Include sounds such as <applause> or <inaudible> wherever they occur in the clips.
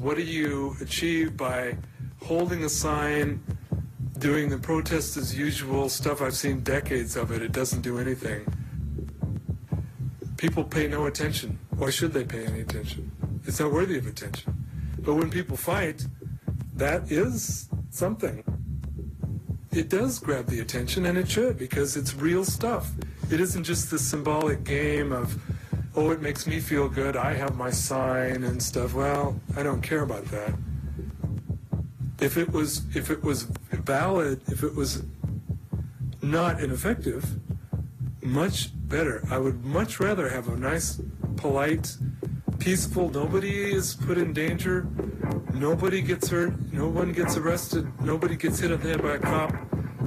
What do you achieve by holding a sign, doing the protest as usual stuff? I've seen decades of it. It doesn't do anything. People pay no attention. Why should they pay any attention? It's not worthy of attention. But when people fight, that is something. It does grab the attention, and it should, because it's real stuff. It isn't just this symbolic game of, oh, it makes me feel good, I have my sign and stuff. Well, I don't care about that. If it was, if it was valid, if it was not ineffective, much better. I would much rather have a nice, polite, peaceful, nobody is put in danger, nobody gets hurt, no one gets arrested, nobody gets hit on the head by a cop,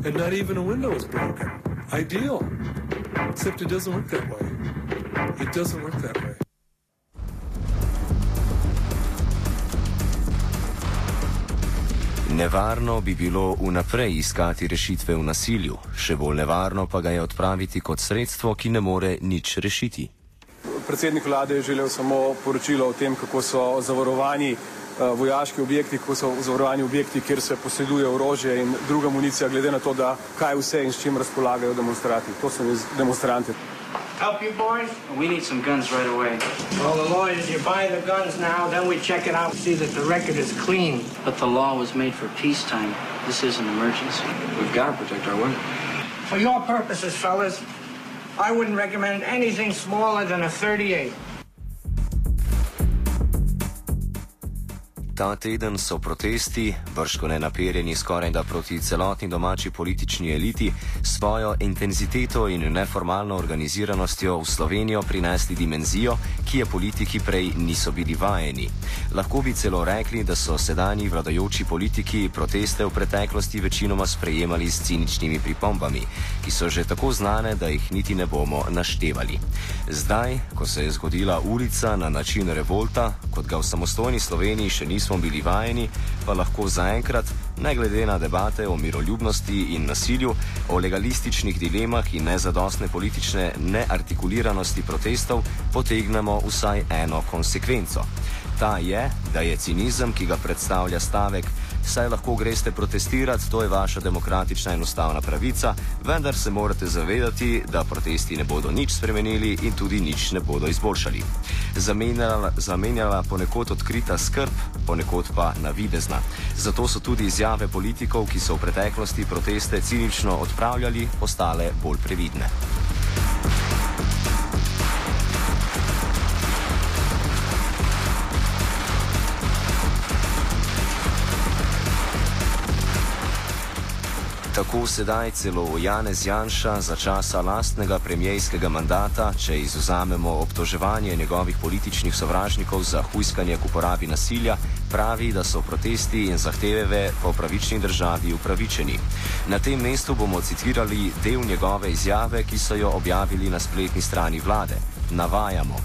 and not even a window is broken. Ideal. Except it doesn't work that way. It doesn't work that way. Nevarno bi bilo vnaprej iskati rešitve v nasilju, še bolj nevarno pa ga je odpraviti kot sredstvo, ki ne more nič rešiti. Predsednik vlade je želel samo poročilo o tem, kako so zavarovani uh, vojaški objekti, kako so zavarovani objekti, kjer se poseduje orožje in druga municija, glede na to, da kaj vse in s čim razpolagajo demonstranti. To so demonstranti. Help you boys? We need some guns right away. Well, the law is you buy the guns now, then we check it out, see that the record is clean. But the law was made for peacetime. This is an emergency. We've got to protect our women. For your purposes, fellas, I wouldn't recommend anything smaller than a 38. Ta teden so protesti, brško ne naperjeni skoraj da proti celotni domači politični eliti, svojo intenziteto in neformalno organiziranostjo v Slovenijo prinesli dimenzijo, ki je politiki prej niso bili vajeni. Lahko bi celo rekli, da so sedanji vladajoči politiki proteste v preteklosti večinoma sprejemali s ciničnimi pripombami, ki so že tako znane, da jih niti ne bomo naštevali. Zdaj, ko se je zgodila ulica na način revolta, kot ga v samostojni Sloveniji še nismo nismo bili vajeni, pa lahko zaenkrat, ne glede na debate o miroljubnosti in nasilju, o legalističnih dilemah in nezadostne politične neartikuliranosti protestov, potegnemo vsaj eno konsekvenco. Ta je, da je cinizem, ki ga predstavlja stavek, saj lahko greste protestirati, to je vaša demokratična in ustavna pravica, vendar se morate zavedati, da protesti ne bodo nič spremenili in tudi nič ne bodo izboljšali. Zamenjala, zamenjala ponekod odkrita skrb, ponekod pa navidezna. Zato so tudi izjave politikov, ki so v preteklosti proteste cinično odpravljali, postale bolj previdne. Tako sedaj celo Janez Janša za časa lastnega premijskega mandata, če izuzamemo obtoževanje njegovih političnih sovražnikov za huiskanje k uporabi nasilja, pravi, da so protesti in zahteve po pravični državi upravičeni. Na tem mestu bomo citirali del njegove izjave, ki so jo objavili na spletni strani vlade. Navajamo.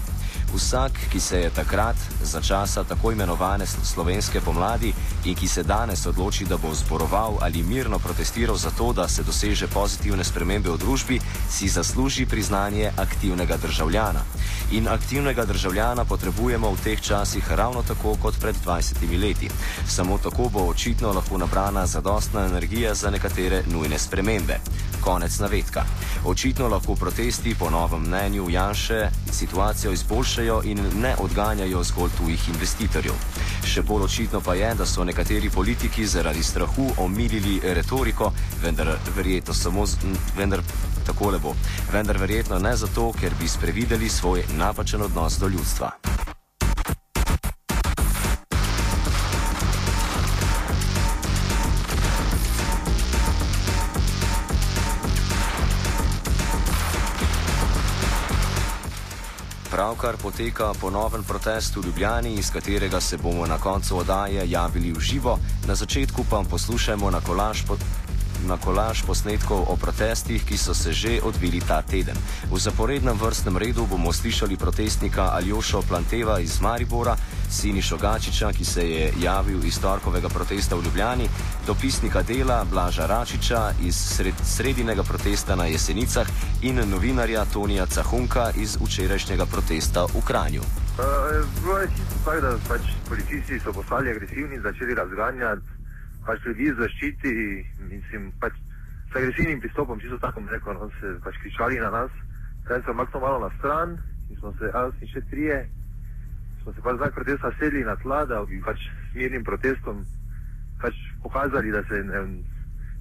Vsak, ki se je takrat, za časa tako imenovane slovenske pomladi in ki se danes odloči, da bo zboroval ali mirno protestiral za to, da se doseže pozitivne spremembe v družbi, si zasluži priznanje aktivnega državljana. In aktivnega državljana potrebujemo v teh časih ravno tako kot pred 20 leti. Samo tako bo očitno lahko nabrana zadostna energija za nekatere nujne spremembe. Konec navedka. Očitno lahko protesti po novem mnenju Janše situacijo izboljšajo in ne odganjajo zgolj tujih investitorjev. Še bolj očitno pa je, da so nekateri politiki zaradi strahu omilili retoriko, vendar verjetno samo z, vendar takole bo. Vendar verjetno ne zato, ker bi sprevideli svoj napačen odnos do ljudstva. Pravkar poteka ponoven protest v Ljubljani, iz katerega se bomo na koncu oddaje javili v živo, na začetku pa poslušajmo na kolaž, po, na kolaž posnetkov o protestih, ki so se že odvili ta teden. V zaporednem vrstnem redu bomo slišali protestnika Aljošo Planteva iz Maribora, Sini Šogačiča, ki se je javil iz torkovega protesta v Ljubljani, dopisnika dela Blaža Račiča iz sred, sredinega protesta na Jesenicah in novinarja Tonija Cahunka iz včerajšnjega protesta v Kranju. Bilo je čisto tako, da pač policisti so postali agresivni začeli razganjati pač ljudi zaščiti, mislim, pač s agresivnim pristopom, čisto tako rekel, no, se pač kričali na nas. Zdaj smo makno malo na stran in smo se, jaz in še trije, smo se pač zdaj protesta sedli na tla, da bi pač s mirnim protestom pač pokazali, da se ne,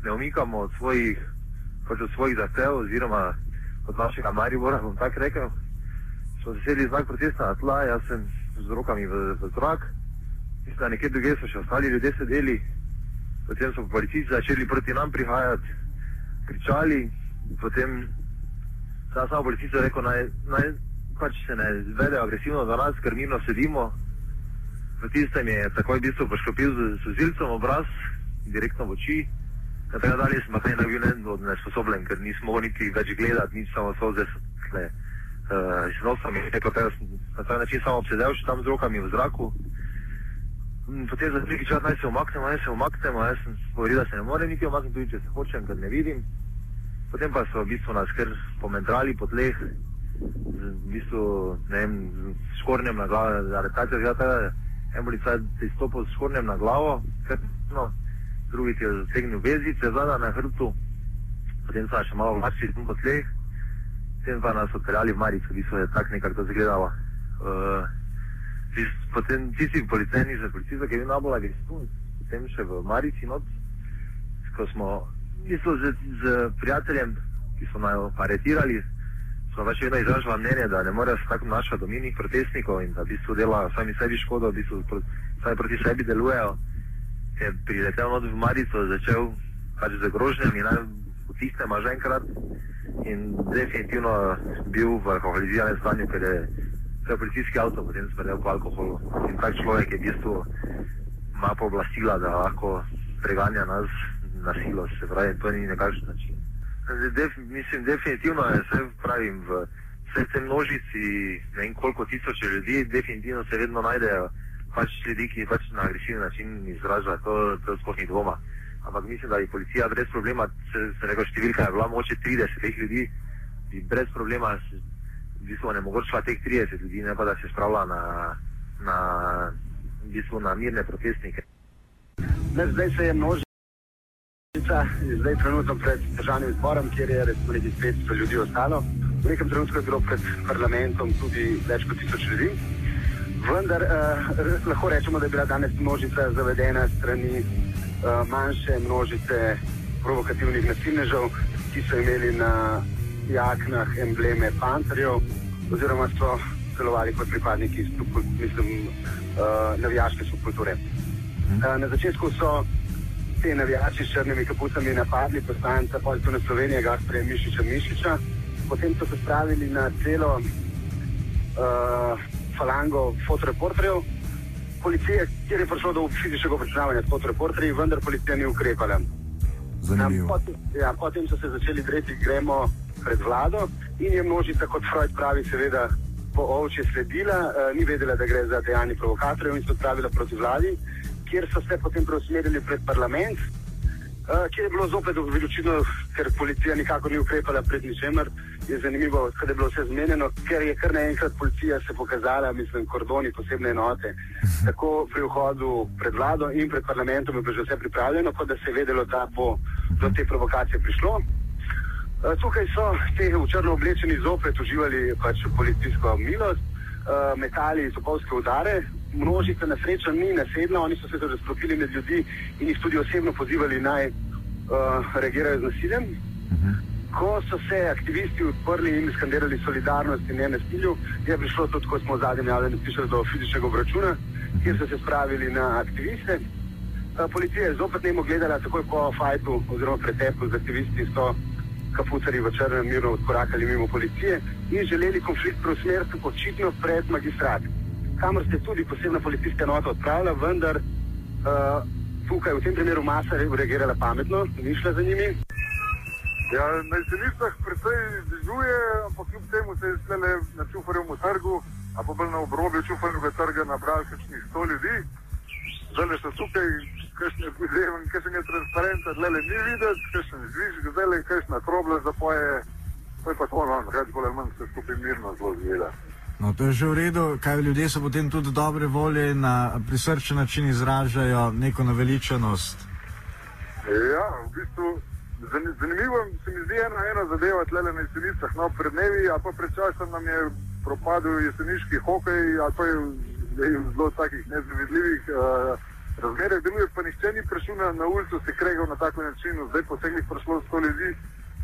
ne omikamo od svojih, pač od svojih zahtev oziroma od našega Maribora, bom tako rekel. Smo se sedli znak protesta na tla, jaz sem z rokami v, v zrak, mislim, da nekje druge so še ostali ljudje sedeli, potem so policisti začeli proti nam prihajati, kričali, potem sam samo policist je rekel, naj, naj pač se ne zvedejo agresivno do nas, ker mirno sedimo. V tistem je takoj v bistvu poškropil z suzilcem obraz, direktno v oči. Na tega dalje sem pa bil nesposoben, ker nisem mogel niti več gledati, nič samo so zdaj uh, z nosom in rekel, da sem na ta način samo obsedel še tam z rokami v zraku. Potem za nekaj časa naj se umaknemo, naj se umaknemo, jaz sem povedal, da se ne morem niti umakniti, tudi če se hočem, ker ne vidim. Potem pa so v bistvu nas kar pomendrali po tleh, v bistvu, ne vem, s škornjem na glavo, aretacija je ta, en policaj je stopil s škornjem na glavo, krtno, drugi ti je zategnil vezice zada na hrbtu, potem so še malo vlačili po tleh, potem pa nas odpeljali v Marico, v bistvu je tak nekako to izgledalo. Uh, potem tisti policajni za policijo, ki je bil najbolj agresiven, potem še v Marici noč, ko smo isto z, z prijateljem, ki so naj aretirali, smo pač vedno izražali mnenje, da ne morejo se tako obnašati do minih protestnikov in da v bistvu delajo sami sebi škodo, v bistvu pro, sami proti sebi delujejo. Je priletel noč v Marico, začel pač z grožnjami, naj utisne že enkrat in definitivno bil v alkoholiziranem stanju, ker je to je policijski avto, potem smrdel po alkoholu. In tak človek je v bistvu ima pooblastila, da lahko preganja nas na silo, se pravi, to ni nekakšen način. Def, mislim, definitivno je, vse pravim, v vsej tej množici, ne vem koliko tisoče ljudi, definitivno se vedno najdejo pač ljudi, ki pač na agresiven način izražajo, to, to sploh ni dvoma. Ampak mislim, da je policija brez problema, se, se rekel, številka je bila moče 30 teh ljudi, bi brez problema v bistvu onemogočila teh 30 ljudi, ne pa da se spravlja na, na, v bistvu na mirne protestnike. Ne, zdaj se je množica, zdaj trenutno pred državnim zborom, kjer je recimo nekaj 500 ljudi ostalo. V nekem trenutku je bilo pred parlamentom tudi več kot tisoč ljudi. Vendar eh, lahko rečemo, da je bila danes množica zavedena strani eh, manjše množice provokativnih nasilnežev, ki so imeli na jaknah embleme panterjev, oziroma so delovali kot pripadniki mislim, uh, navijaške subkulture. Uh, na začetku so te navijači s črnimi kapucami napadli poslanca Poljtune Slovenije, Gaspreja Mišiča Mišiča, potem so se spravili na celo uh, falango fotoreporterjev. Policija, kjer je prišlo do fizičnega obračunavanja s fotoreporterji, vendar policija ni ukrepala. Zanimivo. Potem, ja, potem so se začeli dreti, gremo pred vlado in je množica, kot Freud pravi, seveda po ovčje sledila, uh, ni vedela, da gre za dejanje provokatorjev in so pravila proti vladi, kjer so se potem preusmerili pred parlament, uh, kjer je bilo zopet veliko, ker policija nikako ni ukrepala pred ničemer. Je zanimivo, da je bilo vse zmenjeno, ker je kar naenkrat policija se pokazala, mislim, kordoni posebne enote. Tako pri vhodu pred vlado in pred parlamentom je bilo že vse pripravljeno, kot da se je vedelo, da bo do te provokacije prišlo. Uh, tukaj so te v črno oblečeni zopet uživali pač policijsko milost, uh, metali sokolske udare, množica na srečo ni nasedla, oni so se razprostili med ljudi in jih tudi osebno pozivali naj uh, reagirajo z nasiljem. Ko so se aktivisti odprli in skandirali solidarnost in ne nasilju, je prišlo tudi, kot smo v zadnjem javljanju slišali, do fizičnega obračuna, kjer so se spravili na aktiviste. Uh, policija je zopet nemo gledala, takoj po fajtu oziroma pretepu z aktivisti so kapucari v črnem miru odkorakali mimo policije in želeli konflikt preusmeriti očitno pred magistrat, kamor se je tudi posebna policijska enota odpravila, vendar uh, tukaj v tem primeru masa je reagirala pametno, ni šla za njimi. Ja, na jesenicah precej dežuje, ampak kljub temu se je zdaj na Čufarjevem trgu, a pa bolj na obrobju Čufarjevega trga nabral kakšnih 100 ljudi. Zdaj so tukaj, kakšne pozivem, kakšne transparente, zdaj ni videti, kakšen zvižg, zdaj kakšna trobla zapoje. To je pa to, no, reč bolj ali manj se skupaj mirno zelo zveda. No, to je že v redu, kaj ljudje so potem tudi dobre volje in na prisrčen način izražajo neko naveličenost. Ja, v bistvu zanimivo se mi zdi ena, ena zadeva tle na jesenicah. No, pred dnevi, a pa pred časom nam je propadel jeseniški hokej, a pa je v zelo takih nezavidljivih uh, razmerah deluje, pa nihče ni prišel na, na ulico, se kregal na tak način, zdaj po vseh prišlo sto ljudi.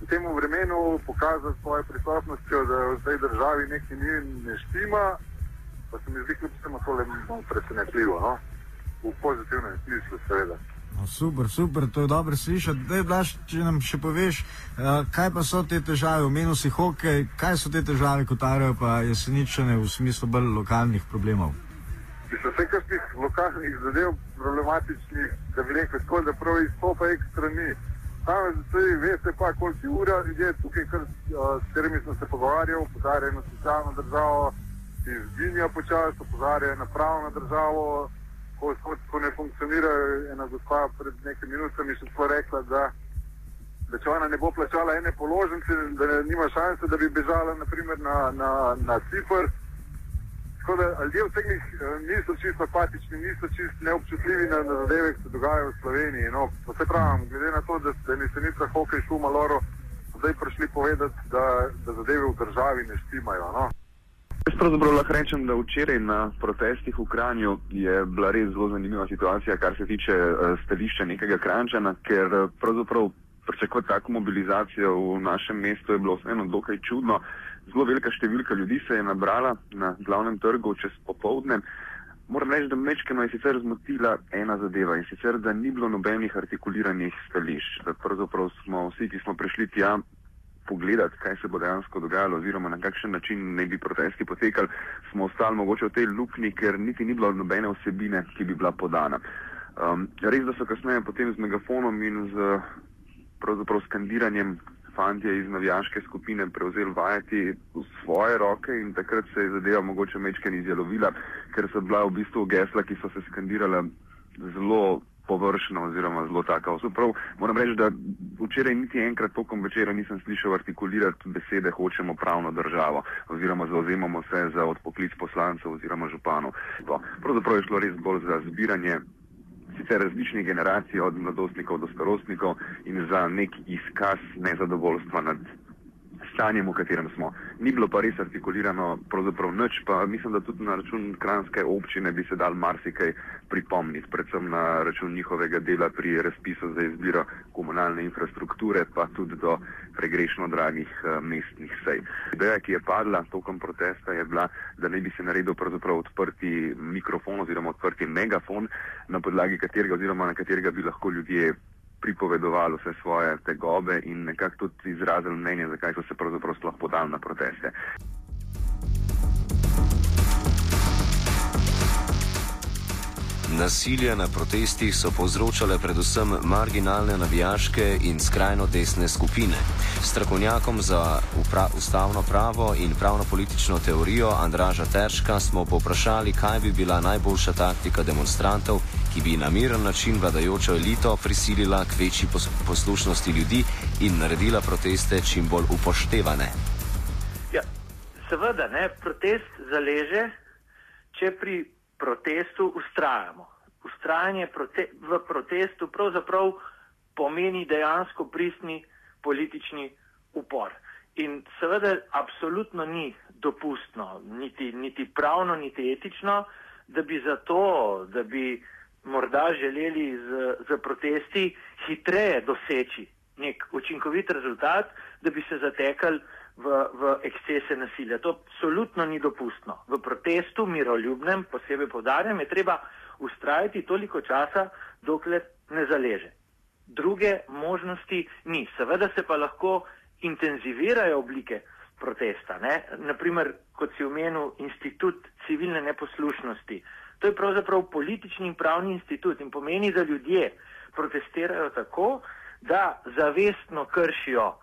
V tem vremenu pokazati svojo prisotnost, da v tej državi nekaj ni ne štima, pa se mi zdi, da je to presenetljivo, no? v pozitivnem smislu, seveda. No, super, super, to je dobro slišati. Dej, Blaž, če nam še poveš, uh, kaj pa so te težave, omenil si hokej, kaj so te težave, kot arajo pa jeseničane v smislu bolj lokalnih problemov? Mislim, vse kakšnih lokalnih zadev, problematičnih, da bi rekel, tako da prav izstopa ekstra ni. Tam zdaj veste pa, koliko ura, ljudje tukaj, kar, uh, s katerimi sem se pogovarjal, opozarjajo na socialno državo, ki izginja počasi, opozarjajo na pravno državo, ko, ko, ne funkcionira. Ena gospa pred nekaj minutami še tako rekla, da, da če ona ne bo plačala ene položnice, da ne, nima šanse, da bi bežala naprimer na, na, na Cipr. Tako da ljudje v teh niso čisto apatični, niso čisto neobčutljivi na, na zadeve, ki se dogajajo v Sloveniji. No, vse pravim, glede na to, da, se nica hokej šuma loro, zdaj prišli povedati, da, da zadeve v državi ne štimajo. No. Jaz pravzaprav lahko rečem, da včeraj na protestih v Kranju je bila res zelo zanimiva situacija, kar se tiče uh, stališča nekega Krančana, ker uh, pravzaprav pričakovati tako mobilizacijo v našem mestu je bilo vseeno dokaj čudno. Zelo velika številka ljudi se je nabrala na glavnem trgu čez popovdne. Moram reči, da mečkeno je sicer zmotila ena zadeva in sicer, da ni bilo nobenih artikuliranih stališč. Pravzaprav smo vsi, ki smo prišli tja, pogledati, kaj se bo dejansko dogajalo oziroma na kakšen način ne bi protesti potekali, smo ostali mogoče v tej luknji, ker niti ni bilo nobene osebine, ki bi bila podana. Um, res, da so kasneje potem z megafonom in z pravzaprav skandiranjem fantje iz navijaške skupine prevzeli vajeti v svoje roke in takrat se je zadeva mogoče mečken izjalovila, ker so bila v bistvu gesla, ki so se skandirala zelo površno oziroma zelo taka. Prav, moram reči, da včeraj niti enkrat tokom večera nisem slišal artikulirati besede hočemo pravno državo oziroma zauzemamo se za odpoklic poslancev oziroma županov. Pravzaprav je šlo res bolj za zbiranje sicer različnih generacij od mladostnikov do starostnikov in za nek izkaz nezadovoljstva nad stanjem, v katerem smo. Ni bilo pa res artikulirano, pravzaprav nič, pa mislim, da tudi na račun kranske občine bi se dal marsikaj pripomniti, predvsem na račun njihovega dela pri razpisu za izbiro komunalne infrastrukture, pa tudi do pregrešno dragih uh, mestnih sej. Ideja, ki je padla tokom protesta, je bila, da ne bi se naredil pravzaprav odprti mikrofon oziroma odprti megafon, na podlagi katerega oziroma na katerega bi lahko ljudje pripovedovali vse svoje tegobe in nekako tudi izrazili mnenje, zakaj so se pravzaprav sploh podali na proteste. Nasilje na protestih so povzročale predvsem marginalne navijaške in skrajno desne skupine. Strokovnjakom za ustavno pravo in pravno-politično teorijo Andraža Terška smo poprašali, kaj bi bila najboljša taktika demonstrantov, ki bi na miren način vladajočo elito prisilila k večji poslušnosti ljudi in naredila proteste čim bolj upoštevane. Ja, seveda, ne, protest zaleže, če pri protestu ustrajamo. Ustrajanje prote v protestu pravzaprav pomeni dejansko pristni politični upor. In seveda absolutno ni dopustno, niti, niti pravno, niti etično, da bi zato, da bi morda želeli z, z protesti hitreje doseči nek učinkovit rezultat, da bi se zatekali v, v ekscese nasilja. To absolutno ni dopustno. V protestu, miroljubnem, posebej povdarjam, je treba ustrajati toliko časa, dokler ne zaleže. Druge možnosti ni. Seveda se pa lahko intenzivirajo oblike protesta. Ne? Naprimer, kot si omenil, institut civilne neposlušnosti. To je pravzaprav politični in pravni institut in pomeni, da ljudje protestirajo tako, da zavestno kršijo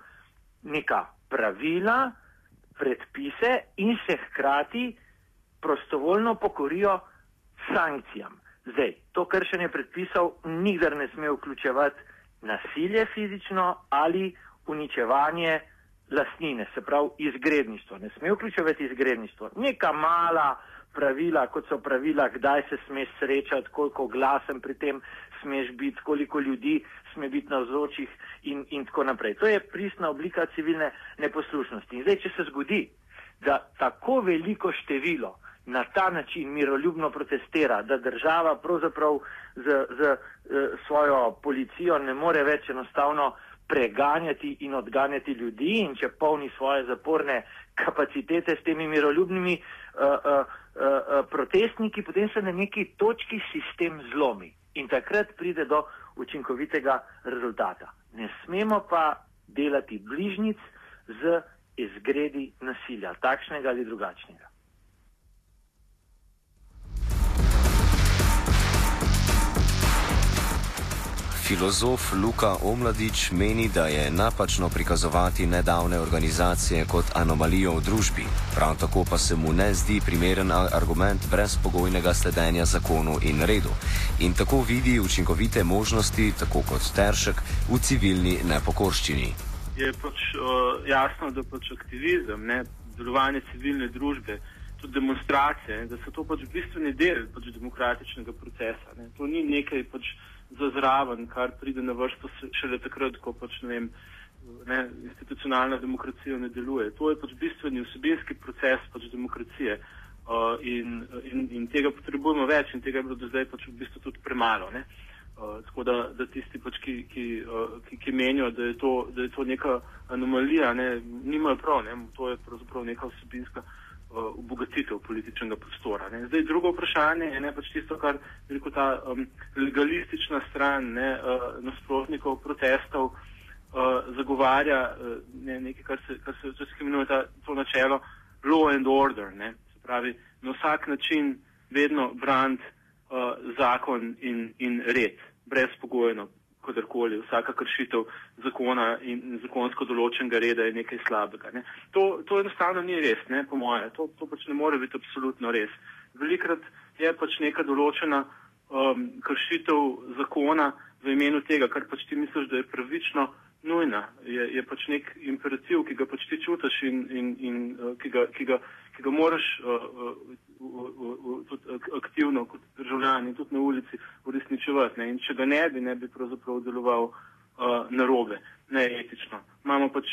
neka pravila, predpise in se hkrati prostovoljno pokorijo sankcijam. Zdaj, to kršenje predpisov nikdar ne sme vključevati nasilje fizično ali uničevanje lastnine, se pravi izgredništvo. Ne sme vključevati izgredništvo. Neka mala pravila, kot so pravila, kdaj se smeš srečati, koliko glasen pri tem smeš biti, koliko ljudi sme biti na vzočih in, in tako naprej. To je pristna oblika civilne neposlušnosti. In zdaj, če se zgodi, da tako veliko število na ta način miroljubno protestira, da država pravzaprav z, z, z svojo policijo ne more več enostavno preganjati in odganjati ljudi in če polni svoje zaporne kapacitete s temi miroljubnimi uh, uh, uh, protestniki, potem se na neki točki sistem zlomi in takrat pride do učinkovitega rezultata. Ne smemo pa delati bližnic z izgredi nasilja, takšnega ali drugačnega. Filozof Luka Omladič meni, da je napačno prikazovati nedavne organizacije kot anomalijo v družbi. Prav tako pa se mu ne zdi primeren argument brezpogojnega sledenja zakonu in redu. In tako vidi učinkovite možnosti, tako kot Teršek, v civilni nepokorščini. Je pač uh, jasno, da pač aktivizem, ne, delovanje civilne družbe, tudi demonstracije, da so to pač bistveni del pač demokratičnega procesa. Ne. To ni nekaj pač za zraven, kar pride na vrsto šele takrat, ko pač ne vem, ne, institucionalna demokracija ne deluje. To je pač bistveni vsebinski proces pač demokracije uh, in, in, in tega potrebujemo več in tega je bilo do zdaj pač v bistvu tudi premalo. Ne. Uh, tako da, da tisti, pač, ki, ki, uh, ki, ki menijo, da je, to, da je to neka anomalija, ne, nimajo prav, ne, to je pravzaprav neka vsebinska uh, obogatitev političnega prostora. Ne. Zdaj, drugo vprašanje je ne, pač tisto, kar rekel ta um, legalistična stran ne, uh, nasprotnikov protestov uh, zagovarja uh, ne, nekaj, kar se, kar se včasih imenuje ta, to načelo law and order. Ne. Se pravi, na vsak način vedno brand uh, zakon in, in red, brezpogojno, kadarkoli, vsaka kršitev zakona in zakonsko določenega reda je nekaj slabega. Ne. To, to enostavno ni res, ne, po moje. To, to pač ne more biti absolutno res. Velikrat je pač neka določena um, kršitev zakona v imenu tega, kar pač ti misliš, da je pravično, nujna. Je, je pač nek imperativ, ki ga pač ti čutiš in, in, in uh, ki, ga, ki, ga, ki ga moraš uh, uh, tudi aktivno kot državljan in tudi na ulici uresničevati. In če ga ne bi, ne bi pravzaprav deloval uh, narobe, neetično. Imamo pač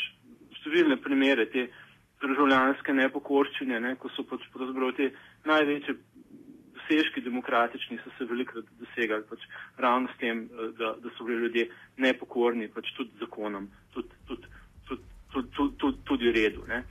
številne primere te državljanske nepokorščine, ne, ko so pač pravzaprav te največje dosežki demokratični so se velikrat dosegali pač ravno s tem, da, da so bili ljudje nepokorni pač tudi zakonom, tudi, tudi, tudi, tudi, tudi, tudi, tudi redu. Ne.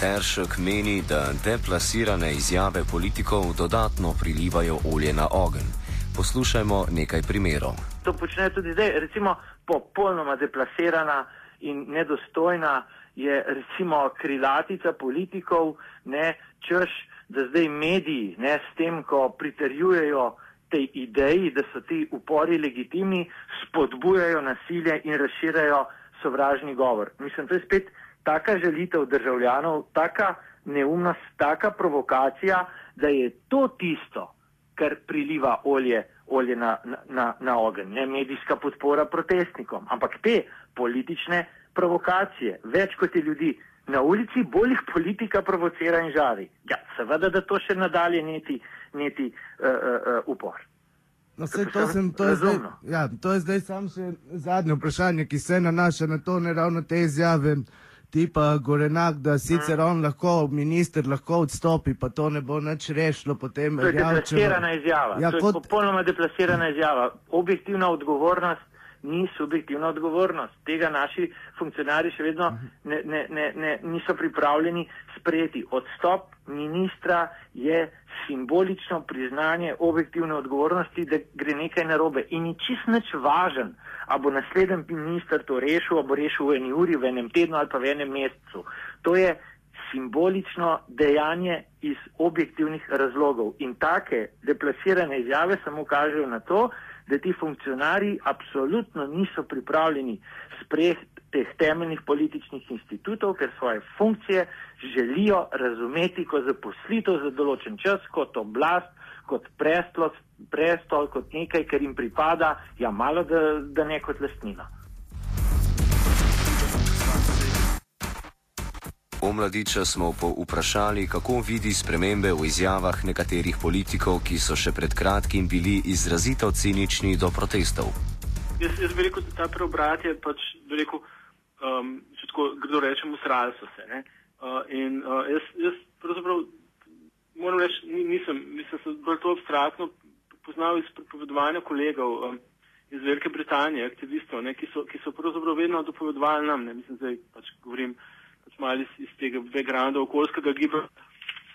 Teršek meni, da deplasirane izjave politikov dodatno prilivajo olje na ogen. Poslušajmo nekaj primerov. To počne tudi zdaj, recimo popolnoma deplasirana in nedostojna je recimo krilatica politikov, ne, češ, da zdaj mediji ne, s tem, ko pritrjujejo tej ideji, da so ti upori legitimni, spodbujajo nasilje in razširajo sovražni govor. Mislim, to je spet taka želitev državljanov, taka neumnost, taka provokacija, da je to tisto, kar priliva olje, olje na, na, na ogen, ne medijska podpora protestnikom, ampak te politične provokacije, več kot je ljudi na ulici, bolj jih politika provocira in žari. Ja, seveda, da to še nadalje neti, neti uh, uh, upor. No, vse, to, sem, to, je zdaj, ja, to je zdaj samo še zadnje vprašanje, ki se nanaša na to, ne ravno te izjave ti pa Gorenak, da sicer on lahko, minister lahko odstopi, pa to ne bo nič rešilo potem. To je Erjavčeva- deplasirana izjava. Ja, to je kot, popolnoma deplasirana izjava. Objektivna odgovornost ni subjektivna odgovornost. Tega naši funkcionarji še vedno ne, ne, ne, ne, niso pripravljeni sprejeti. Odstop ministra je simbolično priznanje objektivne odgovornosti, da gre nekaj narobe. In ni čist nič važen, a bo naslednji minister to rešil, a bo rešil v eni uri, v enem tednu ali pa v enem mesecu. To je simbolično dejanje iz objektivnih razlogov. In take deplasirane izjave samo kažejo na to, da ti funkcionarji absolutno niso pripravljeni sprejeti teh temeljnih političnih institutov, ker svoje funkcije želijo razumeti kot zaposlitev za določen čas, kot oblast, kot prestol, prestol kot nekaj, kar jim pripada, ja malo da, da ne kot lastnina. Omladiča smo po vprašali, kako vidi spremembe v izjavah nekaterih politikov, ki so še pred kratkim bili izrazito cinični do protestov. Jaz, jaz bi rekel, da ta preobrat je pač, bi rekel, um, če tako grdo rečem, usrali so se. Ne? Uh, in uh, jaz, jaz pravzaprav moram reči, ni- nisem, mislim, sem bolj to abstraktno poznal iz pripovedovanja kolegov um, iz Velike Britanije, aktivistov, ne, ki, so, ki so pravzaprav vedno dopovedovali nam, ne, mislim, zdaj pač govorim pač malo iz, iz tega backgrounda okoljskega gibanja,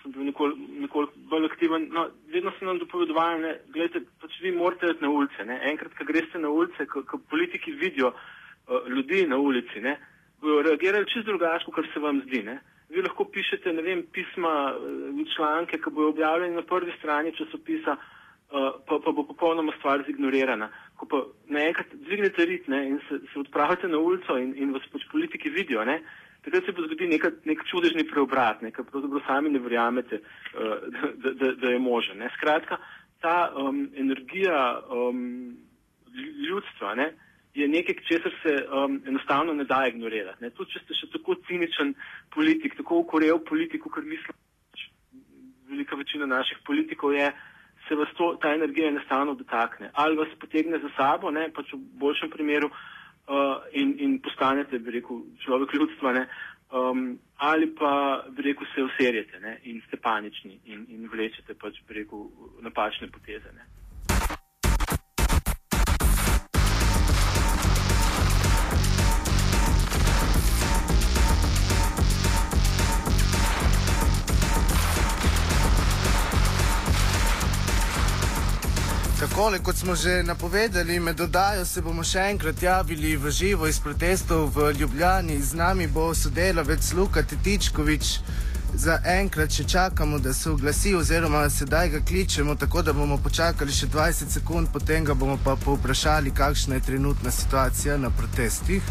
sem bil nekoliko nekol bolj aktiven. No, vedno so nam dopovedovali, ne, gledajte, pač vi morate iti na ulice. Ne. Enkrat, ko greste na ulice, ko, ko politiki vidijo uh, ljudi na ulici, ne, bodo reagirali čisto drugače, kot se vam zdi. Ne. Vi lahko pišete, vem, pisma, eh, članke, ki bodo objavljeni na prvi strani časopisa, uh, pa, pa bo popolnoma stvar zignorirana. Ko pa naenkrat dvignete rit ne, in se, se odpravite na ulico in, in vas pač politiki vidijo, ne, takrat se bo zgodil nek, nek čudežni preobrat, ne, ker pravzaprav sami ne verjamete, uh, da, da, da, je možen. Skratka, ta um, energija um, ljudstva ne, je nekaj, česar se um, enostavno ne da ignorirati. Ne. Tudi če ste še tako ciničen politik, tako ukorev politik, kar mislim, pač velika večina naših politikov je, se vas to, ta energija enostavno dotakne. Ali vas potegne za sabo, ne, pač v boljšem primeru, uh, in, in postanete, bi rekel, človek ljudstva, ne, um, ali pa, bi rekel, se userjete ne, in ste panični in, in vlečete, pač, bi rekel, napačne poteze. Ne. Takole, kot smo že napovedali, med dodajo se bomo še enkrat javili v živo iz protestov v Ljubljani. Z nami bo sodelavec Luka Titičkovič. Za enkrat še čakamo, da se oglasi, oziroma sedaj ga kličemo, tako da bomo počakali še 20 sekund, potem ga bomo pa povprašali, kakšna je trenutna situacija na protestih.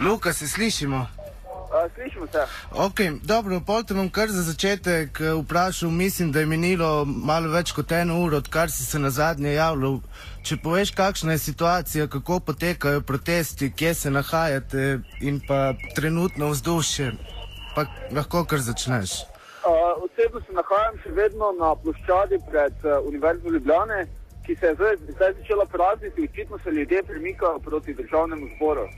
Luka, se slišimo? Uh, slišimo se. Ok, dobro, pol te bom kar za začetek eh, vprašal. Mislim, da je minilo malo več kot eno uro, odkar si se na zadnje javljal. Če poveš, kakšna je situacija, kako potekajo protesti, kje se nahajate in pa trenutno vzdušje, pa lahko kar začneš. Uh, osebno se nahajam še vedno na ploščadi pred uh, Univerzo Ljubljane, ki se je zdaj, zdaj začela prazniti. Očitno se ljudje premikajo proti državnemu zboru.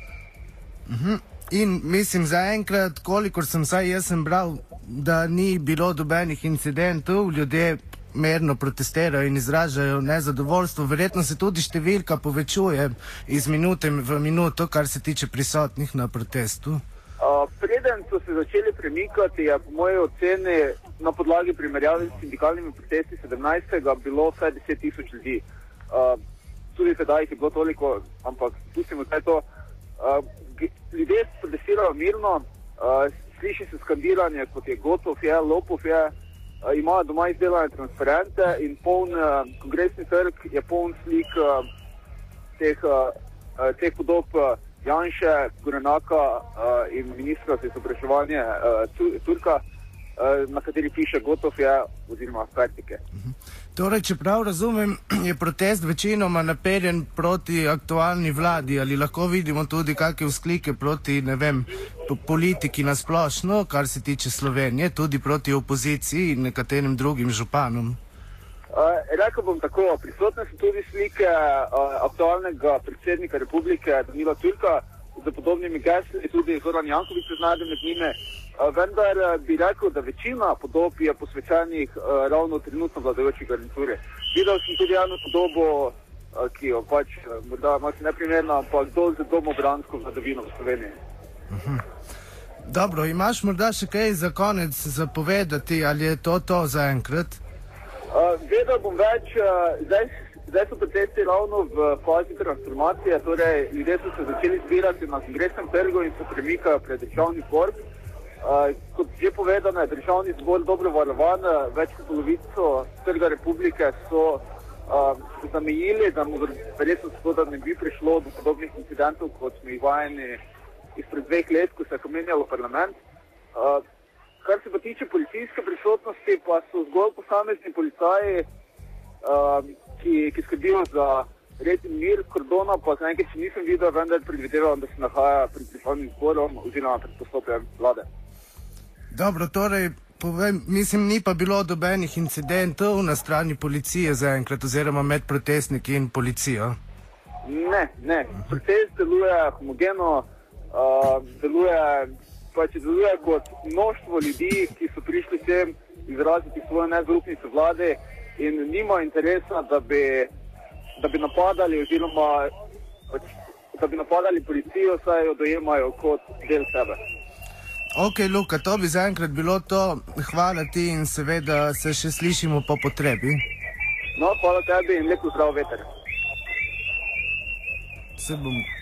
Mhm. In mislim, zaenkrat, kolikor sem saj jaz sem bral, da ni bilo dobenih incidentov, ljudje merno protestirajo in izražajo nezadovoljstvo. Verjetno se tudi številka povečuje iz minute v minuto, kar se tiče prisotnih na protestu. Uh, preden so se začeli premikati, je po moji oceni na podlagi primerjave s sindikalnimi protesti 17. bilo vsaj 10 tisoč ljudi. Uh, tudi tedaj jih je bilo toliko, ampak pustimo zdaj to. Uh, ljudje protestirajo mirno, uh, sliši se skandiranje, kot je gotov, je lopov, je, uh, imajo doma izdelane transparente in poln uh, kongresni trg je poln slik uh, teh, uh, uh, teh podob uh, Janša, Gorenaka uh, in ministra za izobraževanje uh, Tu- Turka, uh, na kateri piše gotov je oziroma fertike. Torej, če prav razumem, <clears throat> je protest večinoma naperjen proti aktualni vladi ali lahko vidimo tudi kakšne vzklike proti, ne vem, po- politiki na splošno, kar se tiče Slovenije, tudi proti opoziciji in nekaterim drugim županom. Uh, rekel bom tako, prisotne so tudi slike uh, aktualnega predsednika republike Danila Turka z podobnimi gesli, tudi Zoran Jankovič se znajde med njimi. Uh, vendar uh, bi rekel, da večina podob je posvečenih uh, ravno trenutno vladajoči garnituri. Videl sem tudi eno podobo, uh, ki jo pač uh, morda malo neprimerna, ampak dol z domobransko vladavino v Sloveniji. Dobro, imaš morda še kaj za konec zapovedati, ali je to to za enkrat? Uh, vedel bom več, uh, zdaj, zdaj so protesti ravno v fazi transformacije, torej ljudje so se začeli zbirati na kongresnem trgu in se premikajo pred državni. Uh, kot že povedano, je državni zbor dobro varovan, uh, več kot polovico trga republike so uh, zamejili, da mu verjetno zato, da ne bi prišlo do podobnih incidentov, kot smo jih vajeni izpred dveh let, ko se je pomenjalo parlament. Uh, Kar se pa tiče policijske prisotnosti, pa so zgolj posamezni policaji, uh, ki, ki skrbijo za red in mir, kordona pa zaenkrat še nisem videl, vendar predvidevam, da se nahaja pred državnim zborom oziroma pred postopkom vlade. Dobro, torej, povem, mislim, ni pa bilo dobenih incidentov na strani policije zaenkrat, oziroma med protestniki in policijo. Ne, ne, protest deluje homogeno, uh, deluje pač deluje kot množstvo ljudi, ki so prišli sem izraziti svojo nezaupnico vlade in nima interesa, da bi, da bi napadali oziroma pač, da bi napadali policijo, saj jo dojemajo kot del sebe. Ok, Luka, to bi zaenkrat bilo to. Hvala ti in seveda se še slišimo po potrebi. No, hvala tebi in lepo zdrav veter. Se bom.